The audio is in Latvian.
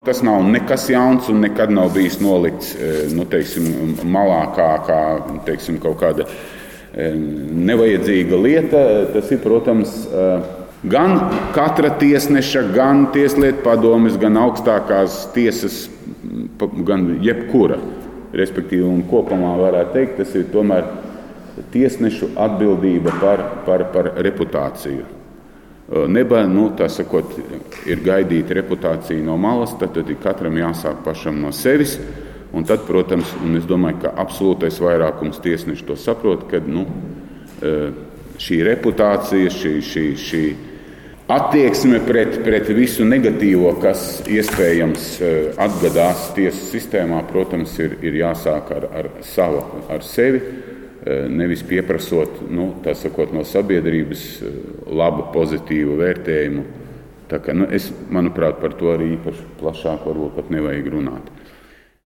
Tas nav nekas jauns un nekad nav bijis nolikts nu, teiksim, malā kā, kā teiksim, kaut kāda nevajadzīga lieta. Tas ir, protams, gan katra tiesneša, gan tieslietu padomes, gan augstākās tiesas, gan jebkura. Respektīvi, un kopumā varētu teikt, tas ir tomēr tiesnešu atbildība par, par, par reputāciju. Neba, nu, sakot, ir gaidīta reputācija no malas, tad, tad ir katram jāsāk pašam no sevis. Un tad, protams, un es domāju, ka absolūtais vairākums tiesnešu to saprot, ka nu, šī reputācija, šī, šī, šī attieksme pret, pret visu negatīvo, kas iespējams atgadās tiesu sistēmā, protams, ir, ir jāsāk ar, ar savu, ar sevi. Nevis pieprasot nu, sakot, no sabiedrības labu, pozitīvu vērtējumu. Tā kā, nu, es, manuprāt, par to arī īpaši plašāk varbūt pat nevajag runāt.